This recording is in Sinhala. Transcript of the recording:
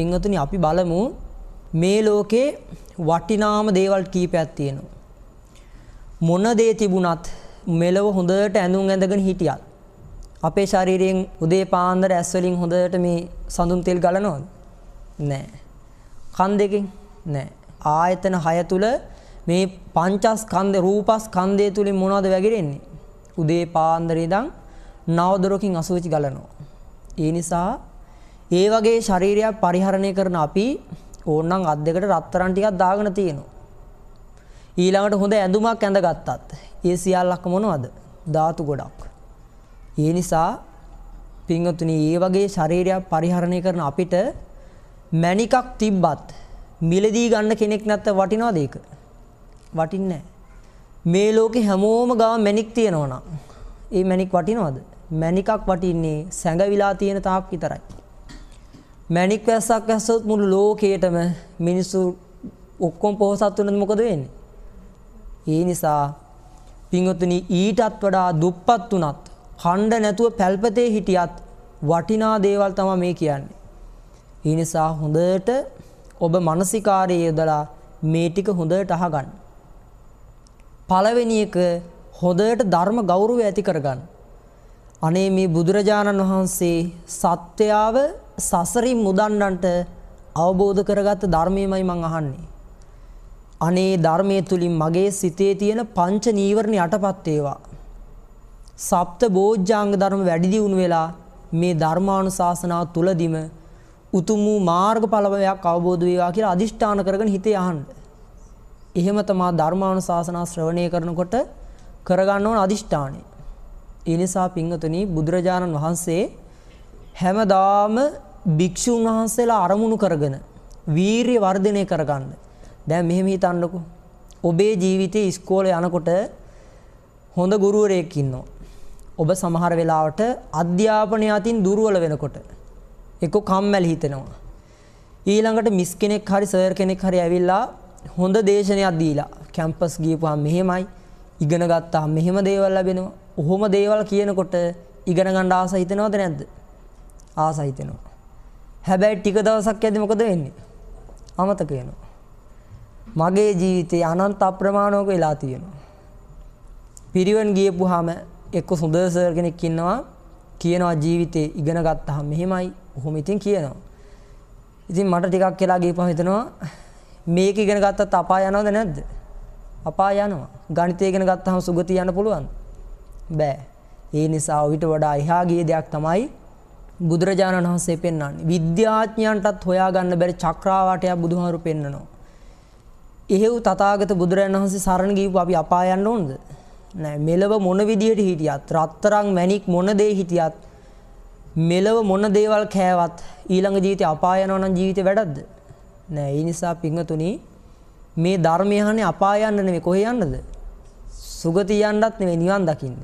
පින්වතුනි අපි බලමු මේ ලෝකේ වටිනාම දේවල් කීපයක් තියෙනවා. මොන දේ තිබුණත් මෙලව හොඳට ඇඳුම් ඇඳගෙන හිටියත් අපේ ශරීරයෙන් උදේ පාන්දර ඇස් වලින් හොඳට මේ සඳුන් තෙල් ගලනවද? නෑ. කන් දෙකෙන් නෑ. ආයතන 6 තුල මේ පංචස්කන්ධ රූපස්කන්ධය තුලින් මොනවද වැగిරෙන්නේ? උදේ පාන්දර ඉඳන් නවදොරකින් අසුචි ගලනවා. ඒ නිසා ඒ වගේ ශරීරයක් පරිහරණය කරන අපි ඕනනම් අත් දෙකට රත්තරන් ටිකක් දාගෙන තියෙනවා. ඊළඟට හොඳ ඇඳුමක් ඇඳගත්තත් ඒ සියල්ලක් මොනවද? ධාතු ගොඩක්. ඒ නිසා පින්වතුනි මේ වගේ ශරීරයක් පරිහරණය කරන අපිට මණිකක් තිබ්බත් මිලදී ගන්න කෙනෙක් නැත්නම් වටිනවද ඒක? වටින්නේ මේ ලෝකේ හැමෝම ගාව මණික් තියෙනවා නම් ඒ මණික් වටිනවද? මණිකක් වටින්නේ සැඟවිලා තියෙන තාක් විතරයි. මණික් වැස්සක් වැස්සොත් මුළු ලෝකයටම මිනිස්සු ඔක්කොම පොහසත් වෙනද මොකද වෙන්නේ? ඒ නිසා පින්වතුනි ඊටත් වඩා දුප්පත් උනත් ඛණ්ඩ නැතුව පැල්පතේ හිටියත් වටිනා දේවල් තමයි මේ කියන්නේ. ඒ නිසා හොඳට ඔබ මානසිකාරයේ යොදලා මේ ටික හොඳට අහගන්න. පළවෙනි එක හොඳට ධර්ම ගෞරවය ඇති කරගන්න. අනේ මේ බුදුරජාණන් වහන්සේ සත්‍යාව සසරින් මුදන්නන්ට අවබෝධ කරගත්ත ධර්මයමයි මං අහන්නේ. අනේ ධර්මයේ තුලින් මගේ සිතේ තියෙන පංච නීවරණ යටපත් වේවා. සප්ත බෝධ්‍යාංග ධර්ම වැඩි දියුණු වෙලා මේ ධර්මානුශාසනාව තුලදිම උතුම් වූ මාර්ගඵලයක් අවබෝධ වේවා කියලා අදිෂ්ඨාන කරගෙන හිතේ අහන්න. එහෙම තමා ධර්මානුශාසනා ශ්‍රවණය කරනකොට කරගන්න ඕන අදිෂ්ඨානය. ඒ නිසා පින්වතුනි බුදුරජාණන් වහන්සේ හැමදාම භික්ෂුන් වහන්සේලා අරමුණු කරගෙන වීරිය වර්ධනය කරගන්න. දැන් මෙහෙම හිතන්නකෝ. ඔබේ ජීවිතේ ඉස්කෝලේ යනකොට හොඳ ගුරුවරයෙක් ඉන්නවා. ඔබ සමහර වෙලාවට අධ්‍යාපනය අතින් දුර්වල වෙනකොට එක්ක කම්මැලි හිතෙනවා. ඊළඟට මිස් කෙනෙක් හරි සර් කෙනෙක් හරි ඇවිල්ලා හොඳ දේශනයක් දීලා කැම්පස් ගියපුවාම මෙහෙමයි ඉගෙන ගත්තාම මෙහෙම දේවල් ලැබෙනවා. ඔහොම දේවල් කියනකොට ඉගෙන ගන්න ආස හිතෙනවද නැද්ද? ආස හිතෙනවා. හැබැයි ටික දවසක් යද්දි මොකද වෙන්නේ? අමතක වෙනවා. මගේ ජීවිතේ අනන්ත අප්‍රමාණවක වෙලා තියෙනවා. පිරිවන් ගියපුවාම එක්ක සුන්දර සර් කෙනෙක් ඉන්නවා කියනවා ජීවිතේ ඉගෙන ගත්තාම මෙහෙමයි ඔහොම ඉතින් කියනවා. ඉතින් මට ටිකක් කියලා ගියපුවා හිතනවා මේක ඉගෙන ගත්තත් අපාය යනවද නැද්ද? අපාය යනවා. ගණිතය ඉගෙන ගත්තාම සුගතිය යන්න පුළුවන්ද? බෑ. ඒ නිසා ඊට වඩා එහා ගිය දෙයක් තමයි බුදුරජාණන් වහන්සේ පෙන්වන්නේ. විද්‍යාඥයන්ටත් හොයාගන්න බැරි චක්‍රාවාටයක් බුදුහාරු පෙන්නනවා. එහෙව් තථාගත බුදුරජාණන් වහන්සේ සරණ ගිහපු අපි අපාය යන්න ඕනද? නෑ මෙලව මොන විදියට හිටියත් රත්තරන් මැණික් මොන දේ හිටියත් මෙලව මොන දේවල් කෑවත් ඊළඟ ජීවිතේ අපාය යනවා නම් ජීවිතේ වැඩක්ද නෑ ඒ නිසා පිංගතුනි මේ ධර්මය අහන්නේ අපාය යන්න නෙමෙයි කොහේ යන්නද සුගතිය යන්නත් නෙමෙයි නිවන් දකින්න